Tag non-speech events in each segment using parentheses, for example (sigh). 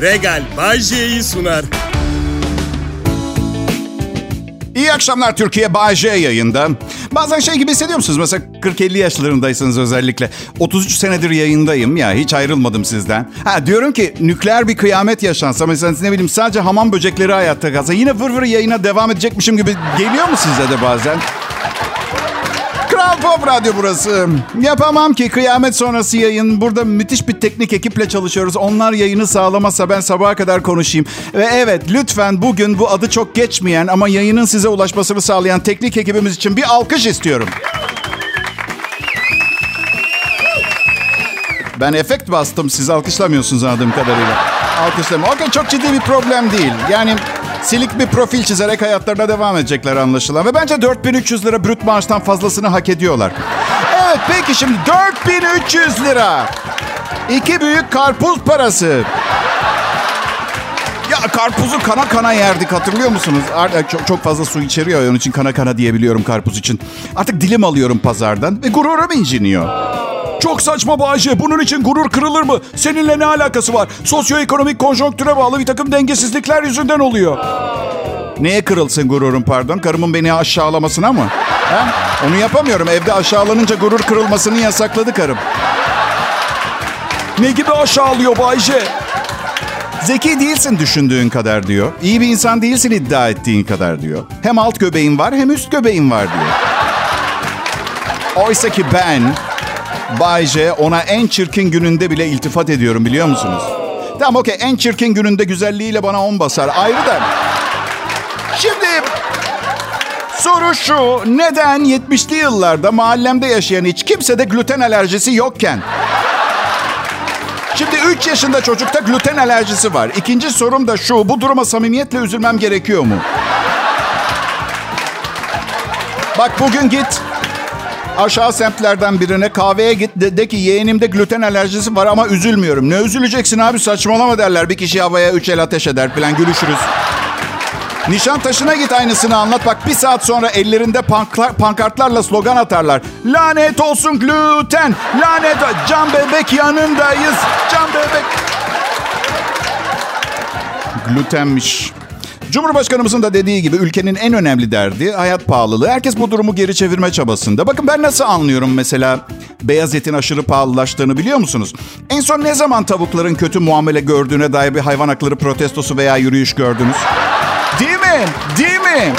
Regal Bay J'yi sunar. İyi akşamlar Türkiye J yayında. Bazen şey gibi hissediyor musunuz? Mesela 40-50 yaşlarındaysanız özellikle. 33 senedir yayındayım ya hiç ayrılmadım sizden. Ha diyorum ki nükleer bir kıyamet yaşansa mesela ne bileyim sadece hamam böcekleri hayatta kalsa yine vır vır yayına devam edecekmişim gibi geliyor mu size de bazen? Kral Pop Radyo burası. Yapamam ki kıyamet sonrası yayın. Burada müthiş bir teknik ekiple çalışıyoruz. Onlar yayını sağlamazsa ben sabaha kadar konuşayım. Ve evet lütfen bugün bu adı çok geçmeyen ama yayının size ulaşmasını sağlayan teknik ekibimiz için bir alkış istiyorum. Ben efekt bastım. Siz alkışlamıyorsunuz anladığım kadarıyla. Alkışlamıyorum. Okey çok ciddi bir problem değil. Yani silik bir profil çizerek hayatlarına devam edecekler anlaşılan. Ve bence 4300 lira brüt maaştan fazlasını hak ediyorlar. Evet peki şimdi 4300 lira. İki büyük karpuz parası. Ya karpuzu kana kana yerdik hatırlıyor musunuz? Artık çok, çok fazla su içeriyor onun için kana kana diyebiliyorum karpuz için. Artık dilim alıyorum pazardan ve gururum inciniyor. Çok saçma Bayce. Bunun için gurur kırılır mı? Seninle ne alakası var? Sosyoekonomik konjonktüre bağlı bir takım dengesizlikler yüzünden oluyor. Neye kırılsın gururum pardon? Karımın beni aşağılamasına mı? Ha? Onu yapamıyorum. Evde aşağılanınca gurur kırılmasını yasakladı karım. Ne gibi aşağılıyor Bayce? Zeki değilsin düşündüğün kadar diyor. İyi bir insan değilsin iddia ettiğin kadar diyor. Hem alt göbeğin var hem üst göbeğin var diyor. Oysa ki ben Bay J ona en çirkin gününde bile iltifat ediyorum biliyor musunuz? Tamam okey en çirkin gününde güzelliğiyle bana on basar. Ayrı da. Şimdi soru şu. Neden 70'li yıllarda mahallemde yaşayan hiç kimsede gluten alerjisi yokken? Şimdi 3 yaşında çocukta gluten alerjisi var. İkinci sorum da şu. Bu duruma samimiyetle üzülmem gerekiyor mu? Bak bugün git aşağı semtlerden birine kahveye git de, de ki yeğenimde gluten alerjisi var ama üzülmüyorum. Ne üzüleceksin abi saçmalama derler. Bir kişi havaya üç el ateş eder falan gülüşürüz. Nişan taşına git aynısını anlat. Bak bir saat sonra ellerinde panklar, pankartlarla slogan atarlar. Lanet olsun gluten. Lanet. Can bebek yanındayız. Can bebek. Glutenmiş. Cumhurbaşkanımızın da dediği gibi ülkenin en önemli derdi hayat pahalılığı. Herkes bu durumu geri çevirme çabasında. Bakın ben nasıl anlıyorum mesela beyaz etin aşırı pahalılaştığını biliyor musunuz? En son ne zaman tavukların kötü muamele gördüğüne dair bir hayvan hakları protestosu veya yürüyüş gördünüz? Değil mi? Değil mi?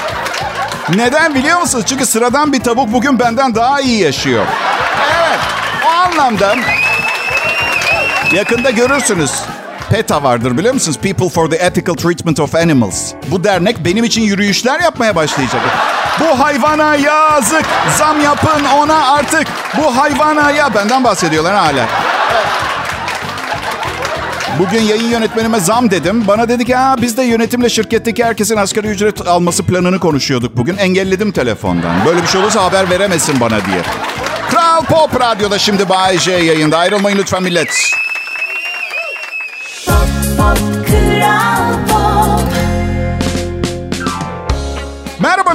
Neden biliyor musunuz? Çünkü sıradan bir tavuk bugün benden daha iyi yaşıyor. Evet. O anlamda yakında görürsünüz. PETA vardır biliyor musunuz? People for the Ethical Treatment of Animals. Bu dernek benim için yürüyüşler yapmaya başlayacak. Bu hayvana yazık. Zam yapın ona artık. Bu hayvana ya. Benden bahsediyorlar hala. Bugün yayın yönetmenime zam dedim. Bana dedi ki ha biz de yönetimle şirketteki herkesin asgari ücret alması planını konuşuyorduk bugün. Engelledim telefondan. Böyle bir şey olursa haber veremesin bana diye. Kral Pop Radyo'da şimdi Bay J yayında. Ayrılmayın lütfen millet.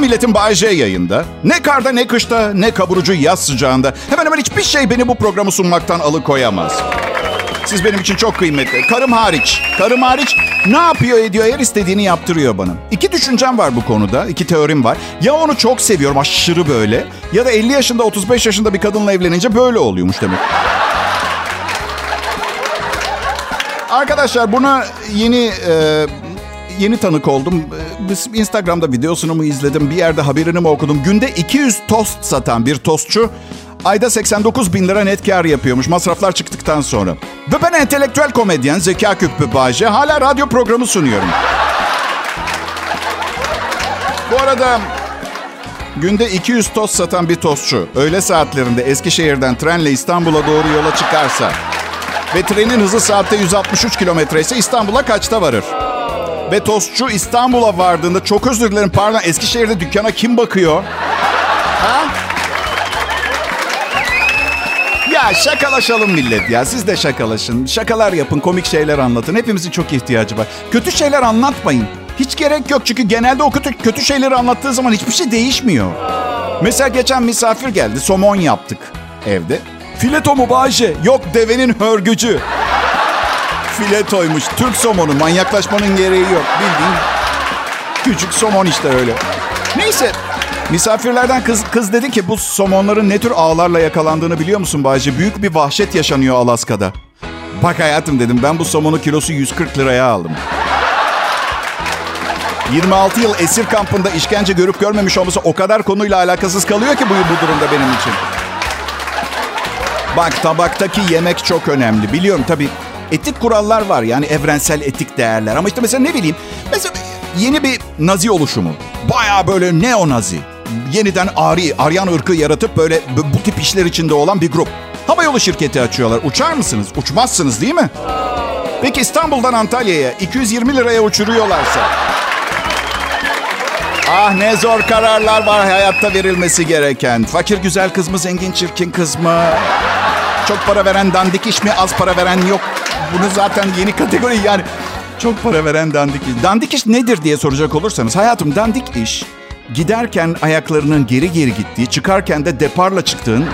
Milletin Bay yayında. Ne karda ne kışta ne kaburucu yaz sıcağında. Hemen hemen hiçbir şey beni bu programı sunmaktan alıkoyamaz. Siz benim için çok kıymetli. Karım hariç. Karım hariç ne yapıyor ediyor her istediğini yaptırıyor bana. İki düşüncem var bu konuda. iki teorim var. Ya onu çok seviyorum aşırı böyle. Ya da 50 yaşında 35 yaşında bir kadınla evlenince böyle oluyormuş demek. Arkadaşlar buna yeni e, yeni tanık oldum. E, Biz Instagram'da videosunu mu izledim, bir yerde haberini mi okudum. Günde 200 tost satan bir tostçu ayda 89 bin lira net kar yapıyormuş masraflar çıktıktan sonra. Ve ben entelektüel komedyen, zeka küpü Bayce hala radyo programı sunuyorum. Bu arada günde 200 tost satan bir tostçu öğle saatlerinde Eskişehir'den trenle İstanbul'a doğru yola çıkarsa ve trenin hızı saatte 163 kilometre ise İstanbul'a kaçta varır? Ve tostçu İstanbul'a vardığında çok özür dilerim pardon Eskişehir'de dükkana kim bakıyor? Ha? Ya şakalaşalım millet ya. Siz de şakalaşın. Şakalar yapın, komik şeyler anlatın. Hepimizin çok ihtiyacı var. Kötü şeyler anlatmayın. Hiç gerek yok çünkü genelde o kötü, kötü şeyleri anlattığı zaman hiçbir şey değişmiyor. Mesela geçen misafir geldi. Somon yaptık evde. Fileto mu Bayce? Yok devenin hörgücü. Filetoymuş. Türk somonu. Manyaklaşmanın gereği yok. Bildiğin küçük somon işte öyle. Neyse. Misafirlerden kız kız dedi ki bu somonların ne tür ağlarla yakalandığını biliyor musun Bayce? Büyük bir vahşet yaşanıyor Alaska'da. Bak hayatım dedim ben bu somonu kilosu 140 liraya aldım. 26 yıl esir kampında işkence görüp görmemiş olması o kadar konuyla alakasız kalıyor ki bu, bu durumda benim için. Bak tabaktaki yemek çok önemli. Biliyorum tabii etik kurallar var yani evrensel etik değerler. Ama işte mesela ne bileyim mesela yeni bir nazi oluşumu. Baya böyle neo-nazi. Yeniden Ari, Aryan ırkı yaratıp böyle bu tip işler içinde olan bir grup. Havayolu şirketi açıyorlar. Uçar mısınız? Uçmazsınız değil mi? Peki İstanbul'dan Antalya'ya 220 liraya uçuruyorlarsa? Ah ne zor kararlar var hayatta verilmesi gereken. Fakir güzel kız mı, zengin çirkin kız mı? Çok para veren dandik iş mi, az para veren yok. Bunu zaten yeni kategori yani. Çok para veren dandik iş. Dandik iş nedir diye soracak olursanız hayatım dandik iş giderken ayaklarının geri geri gittiği, çıkarken de deparla çıktığın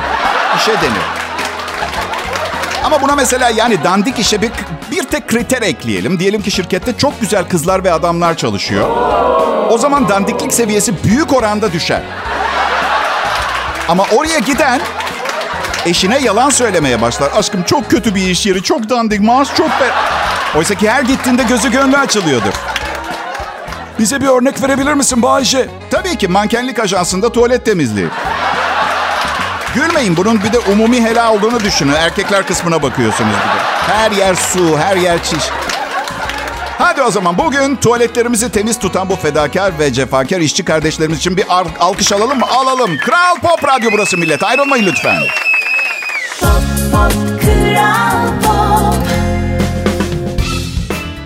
işe denir. Ama buna mesela yani dandik işe bir, bir tek kriter ekleyelim. Diyelim ki şirkette çok güzel kızlar ve adamlar çalışıyor. O zaman dandiklik seviyesi büyük oranda düşer. Ama oraya giden eşine yalan söylemeye başlar. Aşkım çok kötü bir iş yeri, çok dandik, maaş çok be... Oysa ki her gittiğinde gözü gönlü açılıyordur. Bize bir örnek verebilir misin Bayşe? Tabii ki mankenlik ajansında tuvalet temizliği. Gülmeyin bunun bir de umumi helal olduğunu düşünün. Erkekler kısmına bakıyorsunuz de. Her yer su, her yer çiş. Hadi o zaman bugün tuvaletlerimizi temiz tutan bu fedakar ve cefakar işçi kardeşlerimiz için bir alkış alalım mı? Alalım. Kral Pop Radyo burası millet. Ayrılmayın lütfen.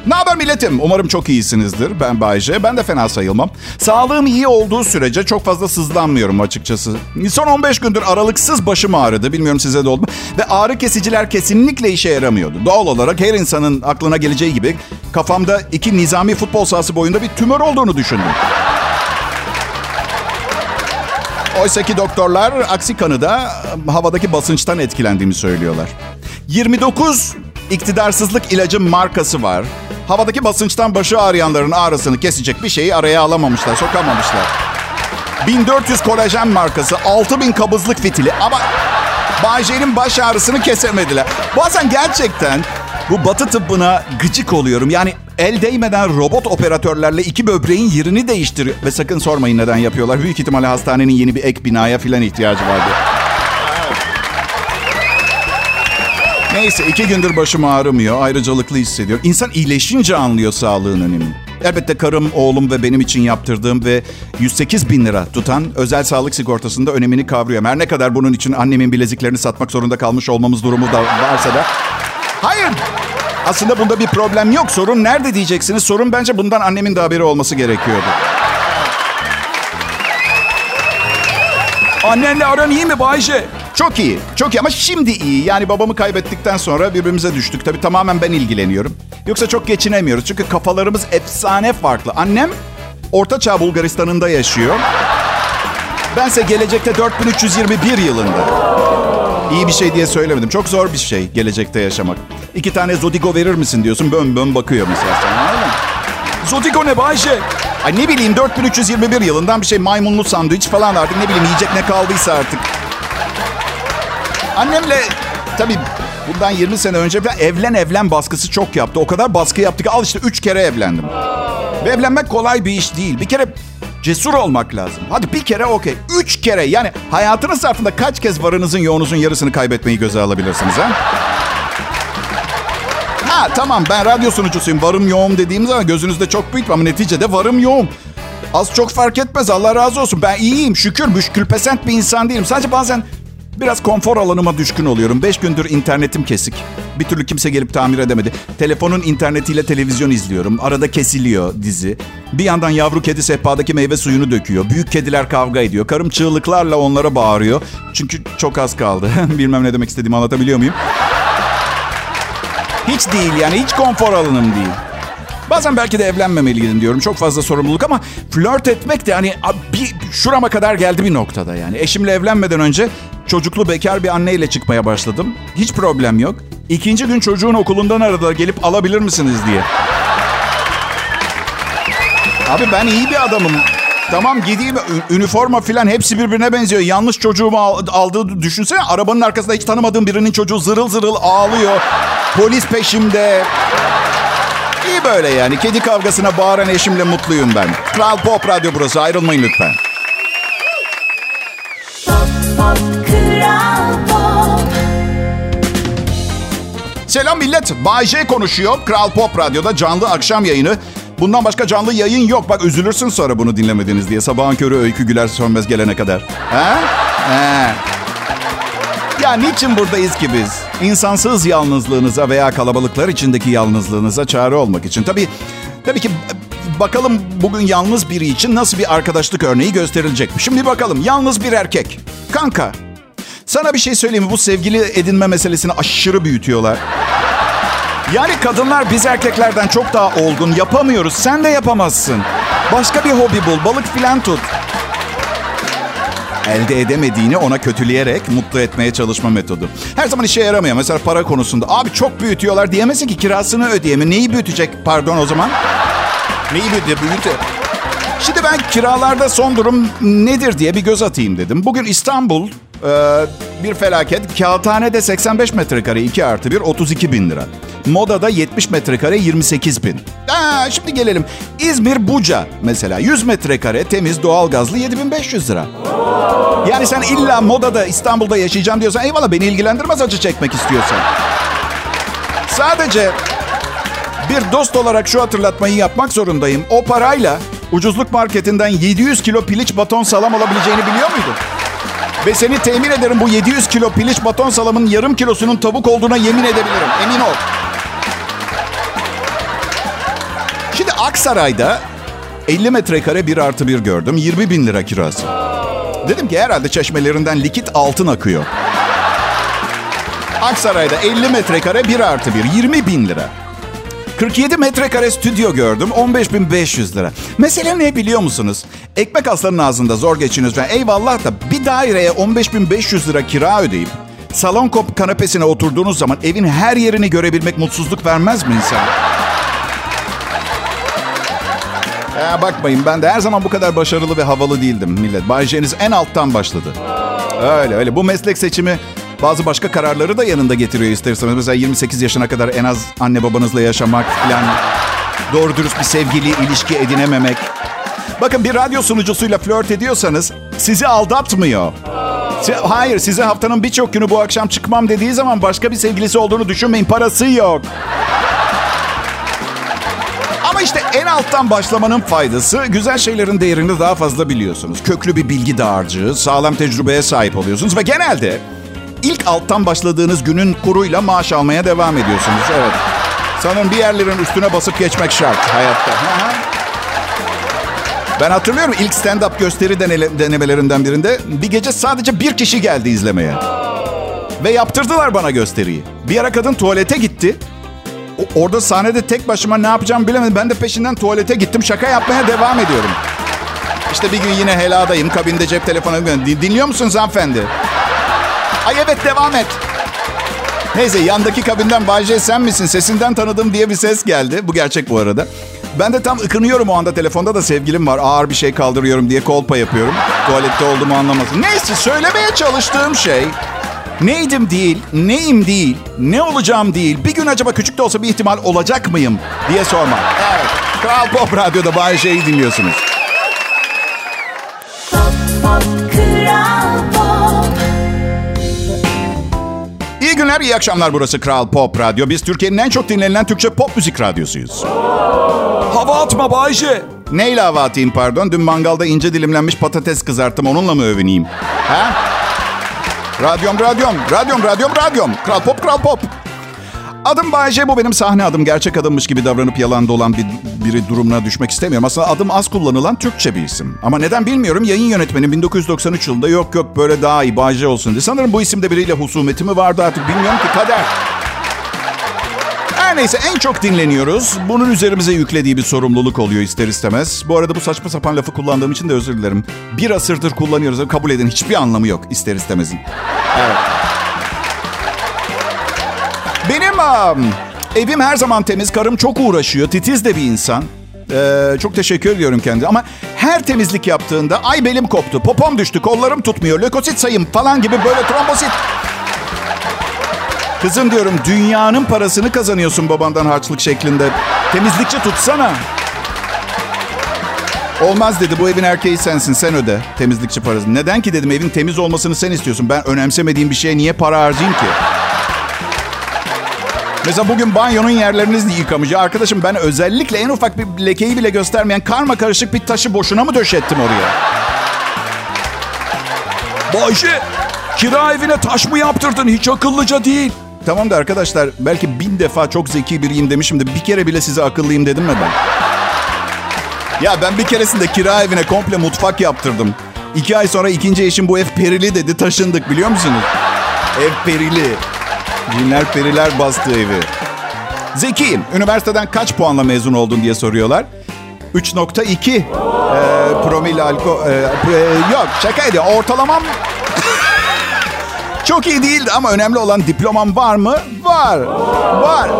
Ne haber milletim? Umarım çok iyisinizdir. Ben Bayce. Ben de fena sayılmam. Sağlığım iyi olduğu sürece çok fazla sızlanmıyorum açıkçası. Son 15 gündür aralıksız başım ağrıdı. Bilmiyorum size de oldu? Ve ağrı kesiciler kesinlikle işe yaramıyordu. Doğal olarak her insanın aklına geleceği gibi kafamda iki nizami futbol sahası boyunda bir tümör olduğunu düşündüm. Oysa ki doktorlar aksi kanıda havadaki basınçtan etkilendiğimi söylüyorlar. 29 iktidarsızlık ilacın markası var. Havadaki basınçtan başı ağrıyanların ağrısını kesecek bir şeyi araya alamamışlar, sokamamışlar. 1400 kolajen markası, 6000 kabızlık fitili ama Bayce'nin baş ağrısını kesemediler. Bazen gerçekten bu batı tıbbına gıcık oluyorum. Yani el değmeden robot operatörlerle iki böbreğin yerini değiştiriyor. Ve sakın sormayın neden yapıyorlar. Büyük ihtimalle hastanenin yeni bir ek binaya falan ihtiyacı vardı. Neyse iki gündür başım ağrımıyor. Ayrıcalıklı hissediyor. İnsan iyileşince anlıyor sağlığın önemini. Elbette karım, oğlum ve benim için yaptırdığım ve 108 bin lira tutan özel sağlık sigortasında önemini kavruyorum. Her ne kadar bunun için annemin bileziklerini satmak zorunda kalmış olmamız durumu da varsa da. Hayır. Aslında bunda bir problem yok. Sorun nerede diyeceksiniz. Sorun bence bundan annemin de haberi olması gerekiyordu. Annenle aran iyi mi Bayce? Çok iyi. Çok iyi ama şimdi iyi. Yani babamı kaybettikten sonra birbirimize düştük. Tabii tamamen ben ilgileniyorum. Yoksa çok geçinemiyoruz. Çünkü kafalarımız efsane farklı. Annem Orta Çağ Bulgaristan'ında yaşıyor. Bense gelecekte 4321 yılında. İyi bir şey diye söylemedim. Çok zor bir şey gelecekte yaşamak. İki tane Zodigo verir misin diyorsun. Bön bön bakıyor mesela sana. Anladın? Zodigo ne Bayşe? Ay ne bileyim 4321 yılından bir şey maymunlu sandviç falan artık ne bileyim yiyecek ne kaldıysa artık. Annemle tabii bundan 20 sene önce evlen evlen baskısı çok yaptı. O kadar baskı yaptı ki al işte 3 kere evlendim. Ve evlenmek kolay bir iş değil. Bir kere cesur olmak lazım. Hadi bir kere okey. Üç kere yani hayatınız zarfında kaç kez varınızın yoğunuzun yarısını kaybetmeyi göze alabilirsiniz ha? Ha tamam ben radyo sunucusuyum. Varım yoğum dediğim zaman gözünüzde çok büyük ama neticede varım yoğum. Az çok fark etmez Allah razı olsun. Ben iyiyim şükür müşkül pesent bir insan değilim. Sadece bazen Biraz konfor alanıma düşkün oluyorum. Beş gündür internetim kesik. Bir türlü kimse gelip tamir edemedi. Telefonun internetiyle televizyon izliyorum. Arada kesiliyor dizi. Bir yandan yavru kedi sehpadaki meyve suyunu döküyor. Büyük kediler kavga ediyor. Karım çığlıklarla onlara bağırıyor. Çünkü çok az kaldı. (laughs) Bilmem ne demek istediğimi anlatabiliyor muyum? Hiç değil yani hiç konfor alanım değil. Bazen belki de evlenmemeliydim diyorum. Çok fazla sorumluluk ama flört etmek de hani bir şurama kadar geldi bir noktada yani. Eşimle evlenmeden önce çocuklu bekar bir anneyle çıkmaya başladım. Hiç problem yok. İkinci gün çocuğun okulundan aradılar gelip alabilir misiniz diye. Abi ben iyi bir adamım. Tamam gideyim ü- üniforma filan hepsi birbirine benziyor. Yanlış çocuğumu al- aldığı düşünsene. Arabanın arkasında hiç tanımadığım birinin çocuğu zırıl zırıl ağlıyor. Polis peşimde. İyi böyle yani. Kedi kavgasına bağıran eşimle mutluyum ben. Kral Pop Radyo burası. Ayrılmayın lütfen. Kral Pop Selam millet. Bay J konuşuyor. Kral Pop Radyo'da canlı akşam yayını. Bundan başka canlı yayın yok. Bak üzülürsün sonra bunu dinlemediniz diye. Sabahın körü öykü güler sönmez gelene kadar. Ha? Ha. Ya niçin buradayız ki biz? İnsansız yalnızlığınıza veya kalabalıklar içindeki yalnızlığınıza çare olmak için. Tabii, tabii ki bakalım bugün yalnız biri için nasıl bir arkadaşlık örneği gösterilecek. Şimdi bakalım yalnız bir erkek. Kanka, sana bir şey söyleyeyim? Bu sevgili edinme meselesini aşırı büyütüyorlar. Yani kadınlar biz erkeklerden çok daha olgun. Yapamıyoruz. Sen de yapamazsın. Başka bir hobi bul. Balık filan tut. Elde edemediğini ona kötüleyerek mutlu etmeye çalışma metodu. Her zaman işe yaramıyor. Mesela para konusunda. Abi çok büyütüyorlar diyemezsin ki kirasını ödeyemi. Neyi büyütecek pardon o zaman? Neyi büyütecek? Büyütü. Şimdi ben kiralarda son durum nedir diye bir göz atayım dedim. Bugün İstanbul e, bir felaket. Kağıthanede 85 metrekare 2 artı 1 32 bin lira. Moda'da 70 metrekare 28 bin. Aa, şimdi gelelim. İzmir Buca mesela 100 metrekare temiz doğalgazlı 7500 lira. Yani sen illa Moda'da İstanbul'da yaşayacağım diyorsan eyvallah beni ilgilendirmez acı çekmek istiyorsan. Sadece bir dost olarak şu hatırlatmayı yapmak zorundayım. O parayla ucuzluk marketinden 700 kilo piliç baton salam alabileceğini biliyor muydun? Ve seni temin ederim bu 700 kilo piliç baton salamın yarım kilosunun tavuk olduğuna yemin edebilirim. Emin ol. Şimdi Aksaray'da 50 metrekare bir artı bir gördüm. 20 bin lira kirası. Dedim ki herhalde çeşmelerinden likit altın akıyor. Aksaray'da 50 metrekare bir artı bir 20 bin lira. 47 metrekare stüdyo gördüm. 15.500 lira. Mesele ne biliyor musunuz? Ekmek aslanın ağzında zor. Yani eyvallah da bir daireye 15.500 lira kira ödeyip salon kop kanepesine oturduğunuz zaman evin her yerini görebilmek mutsuzluk vermez mi insana? (laughs) Ya bakmayın ben de her zaman bu kadar başarılı ve havalı değildim millet. Bay J'niz en alttan başladı. Öyle öyle. Bu meslek seçimi bazı başka kararları da yanında getiriyor isterseniz. Mesela 28 yaşına kadar en az anne babanızla yaşamak falan. Doğru dürüst bir sevgili ilişki edinememek. Bakın bir radyo sunucusuyla flört ediyorsanız sizi aldatmıyor. Hayır size haftanın birçok günü bu akşam çıkmam dediği zaman başka bir sevgilisi olduğunu düşünmeyin. Parası yok. Ama işte en alttan başlamanın faydası güzel şeylerin değerini daha fazla biliyorsunuz. Köklü bir bilgi dağarcığı, sağlam tecrübeye sahip oluyorsunuz ve genelde ilk alttan başladığınız günün kuruyla maaş almaya devam ediyorsunuz. Evet. Sanırım bir yerlerin üstüne basıp geçmek şart hayatta. Ben hatırlıyorum ilk stand-up gösteri denemelerinden birinde bir gece sadece bir kişi geldi izlemeye. Ve yaptırdılar bana gösteriyi. Bir ara kadın tuvalete gitti. O- Orada sahnede tek başıma ne yapacağımı bilemedim. Ben de peşinden tuvalete gittim. Şaka yapmaya devam ediyorum. İşte bir gün yine heladayım. Kabinde cep telefonu. Din- Dinliyor musunuz hanımefendi? Ay evet devam et. Neyse yandaki kabinden Bayce sen misin? Sesinden tanıdım diye bir ses geldi. Bu gerçek bu arada. Ben de tam ıkınıyorum o anda telefonda da sevgilim var. Ağır bir şey kaldırıyorum diye kolpa yapıyorum. Tuvalette olduğumu anlamasın. Neyse söylemeye çalıştığım şey neydim değil, neyim değil, ne olacağım değil. Bir gün acaba küçük de olsa bir ihtimal olacak mıyım diye sormak. Evet. Kral Pop Radyo'da Bay J'yi dinliyorsunuz. İyi günler, iyi akşamlar. Burası Kral Pop Radyo. Biz Türkiye'nin en çok dinlenilen Türkçe pop müzik radyosuyuz. Hava atma Bayce. Neyle hava atayım pardon? Dün mangalda ince dilimlenmiş patates kızarttım. Onunla mı övüneyim? Ha? Radyom, radyom, radyom, radyom, radyom. Kral Pop, Kral Pop. Adım Bayce, bu benim sahne adım. Gerçek adımmış gibi davranıp yalan dolan bir, biri durumuna düşmek istemiyorum. Aslında adım az kullanılan Türkçe bir isim. Ama neden bilmiyorum. Yayın yönetmenim 1993 yılında yok yok böyle daha iyi Bayce olsun diye. Sanırım bu isimde biriyle husumeti mi vardı artık bilmiyorum ki kader. Her neyse en çok dinleniyoruz. Bunun üzerimize yüklediği bir sorumluluk oluyor ister istemez. Bu arada bu saçma sapan lafı kullandığım için de özür dilerim. Bir asırdır kullanıyoruz. Kabul edin hiçbir anlamı yok ister istemezin. Evet. Benim um, evim her zaman temiz. Karım çok uğraşıyor. Titiz de bir insan. Ee, çok teşekkür ediyorum kendine. Ama her temizlik yaptığında ay belim koptu, popom düştü, kollarım tutmuyor, lökosit sayım falan gibi böyle trombosit. Kızım diyorum dünyanın parasını kazanıyorsun babandan harçlık şeklinde. Temizlikçi tutsana. Olmaz dedi bu evin erkeği sensin sen öde temizlikçi parasını. Neden ki dedim evin temiz olmasını sen istiyorsun. Ben önemsemediğim bir şeye niye para harcayayım ki? Mesela bugün banyonun yerlerini yıkamayacağım. Arkadaşım ben özellikle en ufak bir lekeyi bile göstermeyen karma karışık bir taşı boşuna mı döşettim oraya? Bayşe, kira evine taş mı yaptırdın? Hiç akıllıca değil. Tamam da arkadaşlar belki bin defa çok zeki biriyim demişim de bir kere bile size akıllıyım dedim mi ben? Ya ben bir keresinde kira evine komple mutfak yaptırdım. İki ay sonra ikinci eşim bu ev perili dedi taşındık biliyor musunuz? Ev perili. Cinler periler bastı evi. Zekiyim. Üniversiteden kaç puanla mezun oldun diye soruyorlar. 3.2 ee, promil alkol... e, e, yok şaka ediyor. Ortalamam (laughs) çok iyi değildi ama önemli olan diplomam var mı? Var. Var.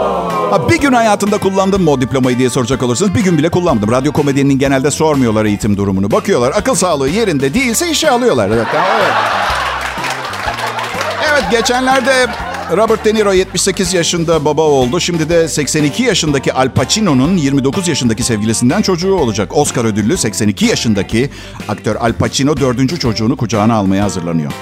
Ha, bir gün hayatımda kullandım mı o diplomayı diye soracak olursanız bir gün bile kullanmadım. Radyo komedyeninin genelde sormuyorlar eğitim durumunu. Bakıyorlar akıl sağlığı yerinde değilse işe alıyorlar. Evet. Evet geçenlerde Robert De Niro 78 yaşında baba oldu. Şimdi de 82 yaşındaki Al Pacino'nun 29 yaşındaki sevgilisinden çocuğu olacak. Oscar ödüllü 82 yaşındaki aktör Al Pacino dördüncü çocuğunu kucağına almaya hazırlanıyor.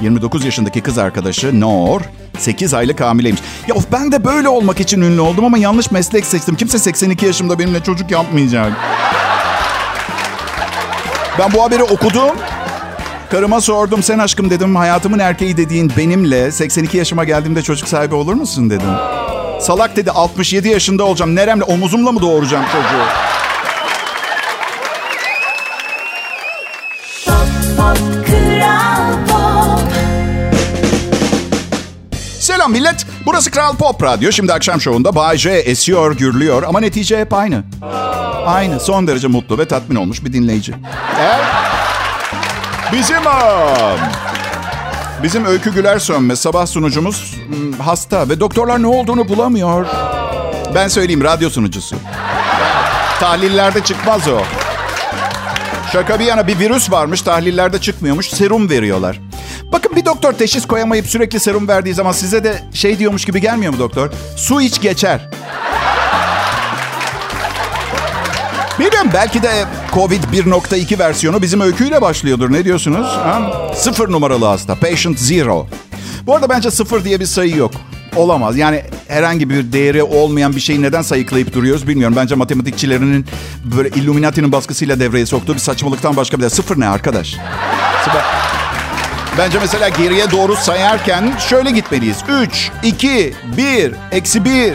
29 yaşındaki kız arkadaşı Nor 8 aylık hamileymiş. Ya of ben de böyle olmak için ünlü oldum ama yanlış meslek seçtim. Kimse 82 yaşımda benimle çocuk yapmayacak. Ben bu haberi okudum. Karıma sordum sen aşkım dedim hayatımın erkeği dediğin benimle 82 yaşıma geldiğimde çocuk sahibi olur musun dedim. Salak dedi 67 yaşında olacağım. Neremle omuzumla mı doğuracağım çocuğu? Pop Selam millet. Burası Kral Pop Radyo. Şimdi akşam şovunda Bay J esiyor, gürlüyor ama netice hep aynı. Aynı. Son derece mutlu ve tatmin olmuş bir dinleyici. Evet. Bizim um, bizim Öykü Güler Sönmez sabah sunucumuz hmm, hasta ve doktorlar ne olduğunu bulamıyor. Ben söyleyeyim radyo sunucusu. Tahlillerde çıkmaz o. Şaka bir yana bir virüs varmış tahlillerde çıkmıyormuş serum veriyorlar. Bakın bir doktor teşhis koyamayıp sürekli serum verdiği zaman size de şey diyormuş gibi gelmiyor mu doktor? Su iç geçer. Bilmiyorum belki de Covid 1.2 versiyonu bizim öyküyle başlıyordur. Ne diyorsunuz? Ha? Sıfır numaralı hasta. Patient Zero. Bu arada bence sıfır diye bir sayı yok. Olamaz. Yani herhangi bir değeri olmayan bir şeyi neden sayıklayıp duruyoruz bilmiyorum. Bence matematikçilerinin böyle Illuminati'nin baskısıyla devreye soktuğu bir saçmalıktan başka bir de sıfır ne arkadaş? Sıfır. Bence mesela geriye doğru sayarken şöyle gitmeliyiz. 3, 2, 1, eksi 1.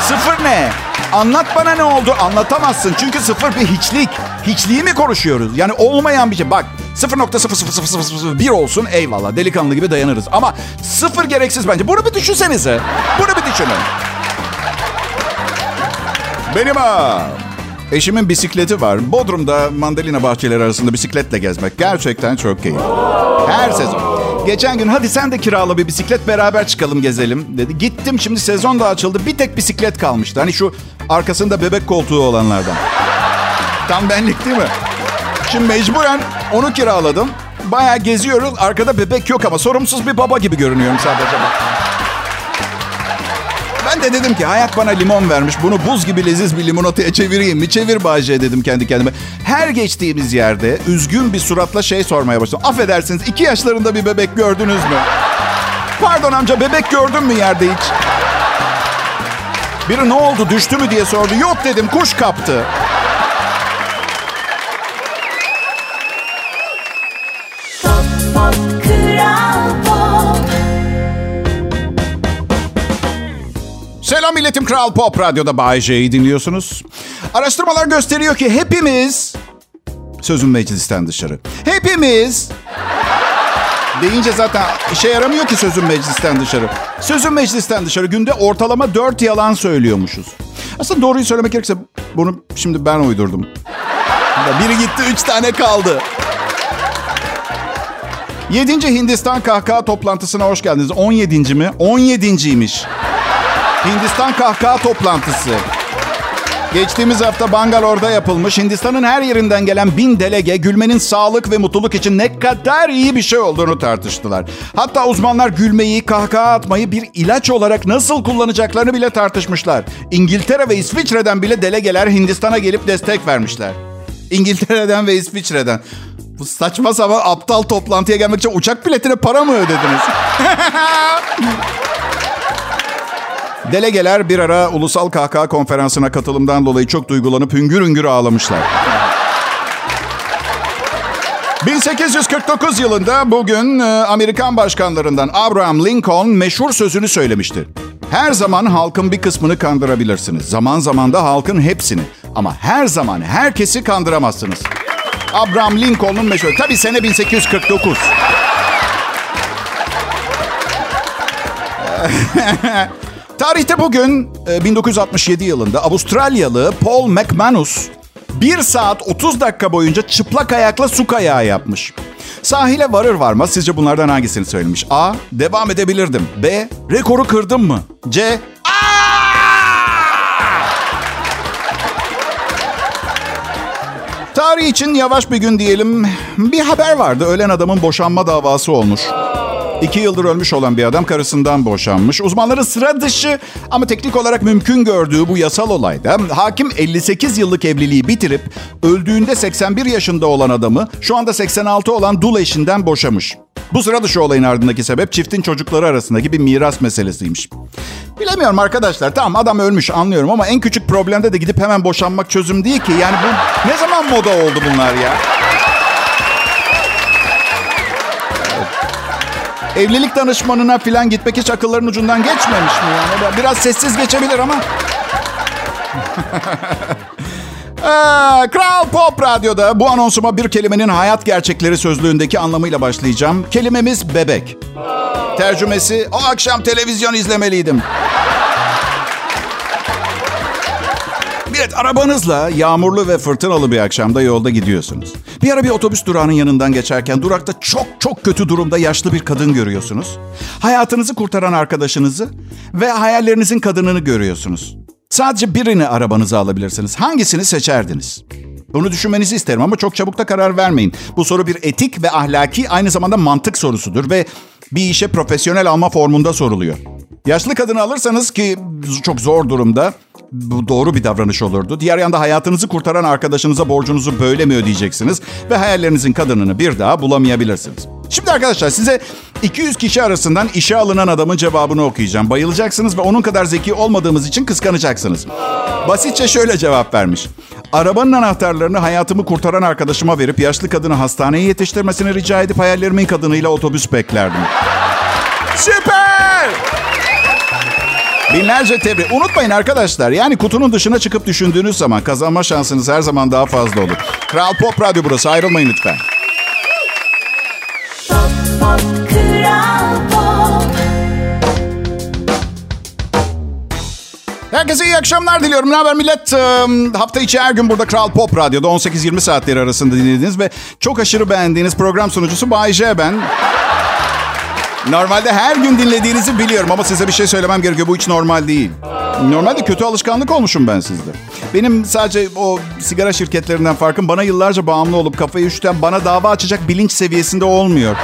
Sıfır ne? Anlat bana ne oldu? Anlatamazsın. Çünkü sıfır bir hiçlik. Hiçliği mi konuşuyoruz? Yani olmayan bir şey. Bak 0.00001 olsun eyvallah. Delikanlı gibi dayanırız. Ama sıfır gereksiz bence. Bunu bir düşünsenize. Bunu bir düşünün. Benim ha. Eşimin bisikleti var. Bodrum'da mandalina bahçeleri arasında bisikletle gezmek gerçekten çok keyifli. Her sezon. Geçen gün hadi sen de kirala bir bisiklet beraber çıkalım gezelim dedi. Gittim şimdi sezon da açıldı. Bir tek bisiklet kalmıştı. Hani şu arkasında bebek koltuğu olanlardan. Tam benlik değil mi? Şimdi mecburen onu kiraladım. Bayağı geziyoruz. Arkada bebek yok ama sorumsuz bir baba gibi görünüyorum sadece. Ben de dedim ki hayat bana limon vermiş. Bunu buz gibi leziz bir limonataya çevireyim mi? Çevir Bayce dedim kendi kendime. Her geçtiğimiz yerde üzgün bir suratla şey sormaya başladım. Affedersiniz iki yaşlarında bir bebek gördünüz mü? Pardon amca bebek gördün mü yerde hiç? Biri ne oldu düştü mü diye sordu. Yok dedim kuş kaptı. Selam milletim Kral Pop Radyo'da Bay J'yi dinliyorsunuz. Araştırmalar gösteriyor ki hepimiz... Sözüm meclisten dışarı. Hepimiz... Deyince zaten işe yaramıyor ki sözüm meclisten dışarı. Sözüm meclisten dışarı günde ortalama dört yalan söylüyormuşuz. Aslında doğruyu söylemek gerekirse bunu şimdi ben uydurdum. Biri gitti üç tane kaldı. 7. Hindistan kahkaha toplantısına hoş geldiniz. 17. mi? 17.ymiş. Hindistan kahkaha toplantısı. Geçtiğimiz hafta Bangalore'da yapılmış Hindistan'ın her yerinden gelen bin delege gülmenin sağlık ve mutluluk için ne kadar iyi bir şey olduğunu tartıştılar. Hatta uzmanlar gülmeyi, kahkaha atmayı bir ilaç olarak nasıl kullanacaklarını bile tartışmışlar. İngiltere ve İsviçre'den bile delegeler Hindistan'a gelip destek vermişler. İngiltere'den ve İsviçre'den. Bu saçma sapan aptal toplantıya gelmek için uçak biletine para mı ödediniz? (laughs) Delegeler bir ara ulusal kahkaha konferansına katılımdan dolayı çok duygulanıp hüngür hüngür ağlamışlar. 1849 yılında bugün e, Amerikan başkanlarından Abraham Lincoln meşhur sözünü söylemiştir. Her zaman halkın bir kısmını kandırabilirsiniz. Zaman zaman da halkın hepsini. Ama her zaman herkesi kandıramazsınız. Abraham Lincoln'un meşhur. Tabii sene 1849. (laughs) Tarihte bugün e, 1967 yılında Avustralyalı Paul McManus 1 saat 30 dakika boyunca çıplak ayakla su kayağı yapmış. Sahile varır varmaz sizce bunlardan hangisini söylemiş? A. Devam edebilirdim. B. Rekoru kırdım mı? C. Tarih için yavaş bir gün diyelim. Bir haber vardı. Ölen adamın boşanma davası olmuş. İki yıldır ölmüş olan bir adam karısından boşanmış. Uzmanların sıra dışı ama teknik olarak mümkün gördüğü bu yasal olayda hakim 58 yıllık evliliği bitirip öldüğünde 81 yaşında olan adamı şu anda 86 olan dul eşinden boşamış. Bu sıra dışı olayın ardındaki sebep çiftin çocukları arasındaki bir miras meselesiymiş. Bilemiyorum arkadaşlar. Tamam adam ölmüş anlıyorum ama en küçük problemde de gidip hemen boşanmak çözüm değil ki. Yani bu ne zaman moda oldu bunlar ya? Evlilik danışmanına falan gitmek hiç akılların ucundan geçmemiş mi yani? Biraz sessiz geçebilir ama. (laughs) Ee, Kral Pop Radyo'da bu anonsuma bir kelimenin hayat gerçekleri sözlüğündeki anlamıyla başlayacağım. Kelimemiz bebek. Tercümesi o akşam televizyon izlemeliydim. Evet arabanızla yağmurlu ve fırtınalı bir akşamda yolda gidiyorsunuz. Bir ara bir otobüs durağının yanından geçerken durakta çok çok kötü durumda yaşlı bir kadın görüyorsunuz. Hayatınızı kurtaran arkadaşınızı ve hayallerinizin kadınını görüyorsunuz. Sadece birini arabanıza alabilirsiniz. Hangisini seçerdiniz? Bunu düşünmenizi isterim ama çok çabuk da karar vermeyin. Bu soru bir etik ve ahlaki aynı zamanda mantık sorusudur ve bir işe profesyonel alma formunda soruluyor. Yaşlı kadını alırsanız ki çok zor durumda bu doğru bir davranış olurdu. Diğer yanda hayatınızı kurtaran arkadaşınıza borcunuzu böyle mi ödeyeceksiniz? Ve hayallerinizin kadınını bir daha bulamayabilirsiniz. Şimdi arkadaşlar size 200 kişi arasından işe alınan adamın cevabını okuyacağım. Bayılacaksınız ve onun kadar zeki olmadığımız için kıskanacaksınız. Basitçe şöyle cevap vermiş. Arabanın anahtarlarını hayatımı kurtaran arkadaşıma verip yaşlı kadını hastaneye yetiştirmesini rica edip hayallerimin kadınıyla otobüs beklerdim. Süper! Binlerce tebrik. Unutmayın arkadaşlar. Yani kutunun dışına çıkıp düşündüğünüz zaman kazanma şansınız her zaman daha fazla olur. Kral Pop Radyo burası. Ayrılmayın lütfen. Pop pop Kral Pop Herkese iyi akşamlar diliyorum. Ne haber millet? Hafta içi her gün burada Kral Pop Radyo'da 18-20 saatleri arasında dinlediğiniz ve çok aşırı beğendiğiniz program sunucusu Bay J ben. Normalde her gün dinlediğinizi biliyorum ama size bir şey söylemem gerekiyor. Bu hiç normal değil. Normalde kötü alışkanlık olmuşum ben sizde. Benim sadece o sigara şirketlerinden farkım bana yıllarca bağımlı olup kafayı üşüten bana dava açacak bilinç seviyesinde olmuyor.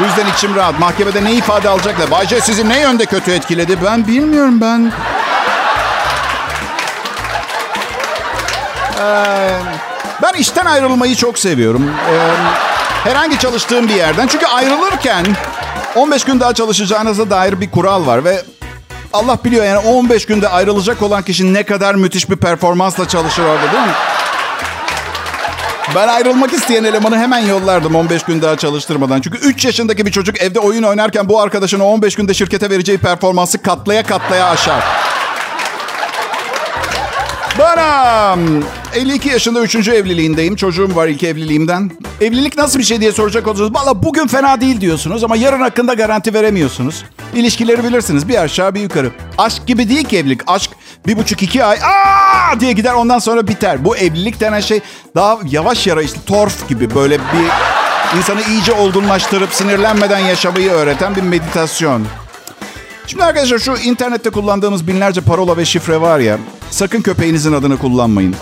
Bu yüzden içim rahat. Mahkemede ne ifade alacaklar? Bayce sizi ne yönde kötü etkiledi? Ben bilmiyorum ben. Ee, ben işten ayrılmayı çok seviyorum. Ee, herhangi çalıştığım bir yerden. Çünkü ayrılırken 15 gün daha çalışacağınıza dair bir kural var ve Allah biliyor yani 15 günde ayrılacak olan kişi ne kadar müthiş bir performansla çalışır orada değil mi? Ben ayrılmak isteyen elemanı hemen yollardım 15 gün daha çalıştırmadan. Çünkü 3 yaşındaki bir çocuk evde oyun oynarken bu arkadaşına 15 günde şirkete vereceği performansı katlaya katlaya aşar. Bana 52 yaşında 3. evliliğindeyim. Çocuğum var ilk evliliğimden. Evlilik nasıl bir şey diye soracak olursanız valla bugün fena değil diyorsunuz ama yarın hakkında garanti veremiyorsunuz. İlişkileri bilirsiniz bir aşağı bir yukarı. Aşk gibi değil ki evlilik. Aşk bir buçuk iki ay aa diye gider ondan sonra biter. Bu evlilik denen şey daha yavaş yara işte torf gibi böyle bir insanı iyice olgunlaştırıp sinirlenmeden yaşamayı öğreten bir meditasyon. Şimdi arkadaşlar şu internette kullandığımız binlerce parola ve şifre var ya. Sakın köpeğinizin adını kullanmayın.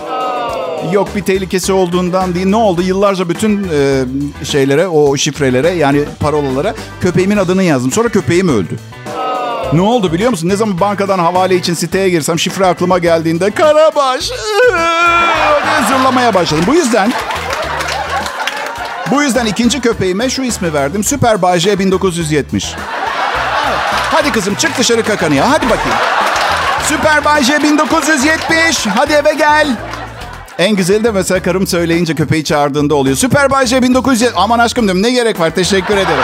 Yok bir tehlikesi olduğundan değil. Ne oldu? Yıllarca bütün e, şeylere, o şifrelere yani parolalara köpeğimin adını yazdım. Sonra köpeğim öldü. Ne oldu biliyor musun? Ne zaman bankadan havale için siteye girsem şifre aklıma geldiğinde Karabaş diye zırlamaya başladım. Bu yüzden bu yüzden ikinci köpeğime şu ismi verdim. Süper Bay J 1970. Hadi kızım çık dışarı kakanı ya. Hadi bakayım. Süper Bay J 1970. Hadi eve gel. En güzeli de mesela karım söyleyince köpeği çağırdığında oluyor. Süper Bay J 1970. Aman aşkım diyorum ne gerek var teşekkür ederim.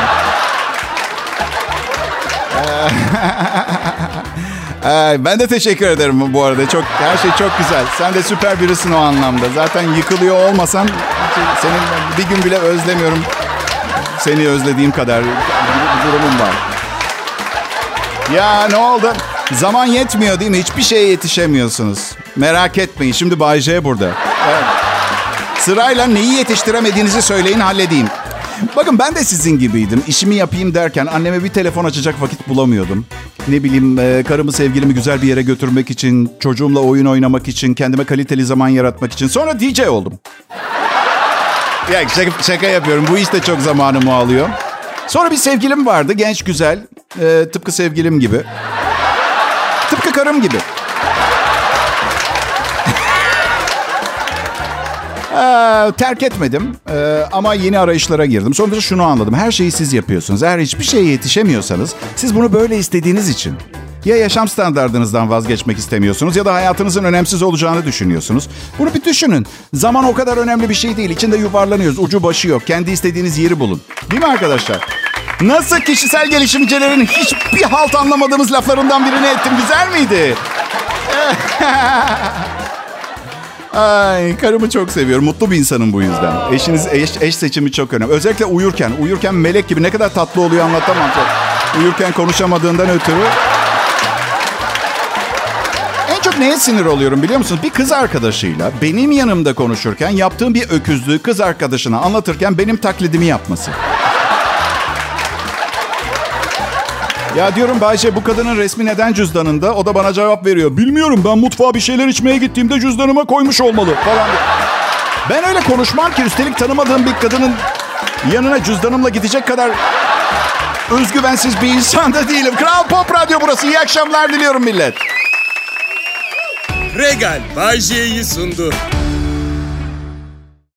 Ee, (laughs) ben de teşekkür ederim bu arada. Çok her şey çok güzel. Sen de süper birisin o anlamda. Zaten yıkılıyor olmasan senin bir gün bile özlemiyorum. Seni özlediğim kadar bir durumum var. Ya ne oldu? Zaman yetmiyor değil mi? Hiçbir şeye yetişemiyorsunuz. Merak etmeyin. Şimdi Bay J burada. Evet. Sırayla neyi yetiştiremediğinizi söyleyin halledeyim. Bakın ben de sizin gibiydim. İşimi yapayım derken anneme bir telefon açacak vakit bulamıyordum. Ne bileyim e, karımı sevgilimi güzel bir yere götürmek için, çocuğumla oyun oynamak için, kendime kaliteli zaman yaratmak için. Sonra DJ oldum. Ya şaka, şaka yapıyorum. Bu iş de çok zamanımı alıyor. Sonra bir sevgilim vardı. Genç, güzel. E, tıpkı sevgilim gibi. Tıpkı karım gibi. Ee, terk etmedim Ee, ama yeni arayışlara girdim. Sonra şunu anladım. Her şeyi siz yapıyorsunuz. Eğer hiçbir şeye yetişemiyorsanız siz bunu böyle istediğiniz için ya yaşam standartınızdan vazgeçmek istemiyorsunuz ya da hayatınızın önemsiz olacağını düşünüyorsunuz. Bunu bir düşünün. Zaman o kadar önemli bir şey değil. İçinde yuvarlanıyoruz. Ucu başı yok. Kendi istediğiniz yeri bulun. Değil mi arkadaşlar? Nasıl kişisel gelişimcilerin hiçbir halt anlamadığımız laflarından birini ettim. Güzel miydi? (laughs) Ay karımı çok seviyorum. Mutlu bir insanım bu yüzden. Eşiniz eş, eş seçimi çok önemli. Özellikle uyurken. Uyurken melek gibi ne kadar tatlı oluyor anlatamam. Uyurken konuşamadığından ötürü. En çok neye sinir oluyorum biliyor musunuz? Bir kız arkadaşıyla benim yanımda konuşurken yaptığım bir öküzlüğü kız arkadaşına anlatırken benim taklidimi yapması. Ya diyorum Bayşe bu kadının resmi neden cüzdanında? O da bana cevap veriyor. Bilmiyorum ben mutfağa bir şeyler içmeye gittiğimde cüzdanıma koymuş olmalı falan. Ben öyle konuşmam ki üstelik tanımadığım bir kadının yanına cüzdanımla gidecek kadar özgüvensiz bir insan da değilim. Kral Pop Radyo burası. İyi akşamlar diliyorum millet. Regal Bay sundu.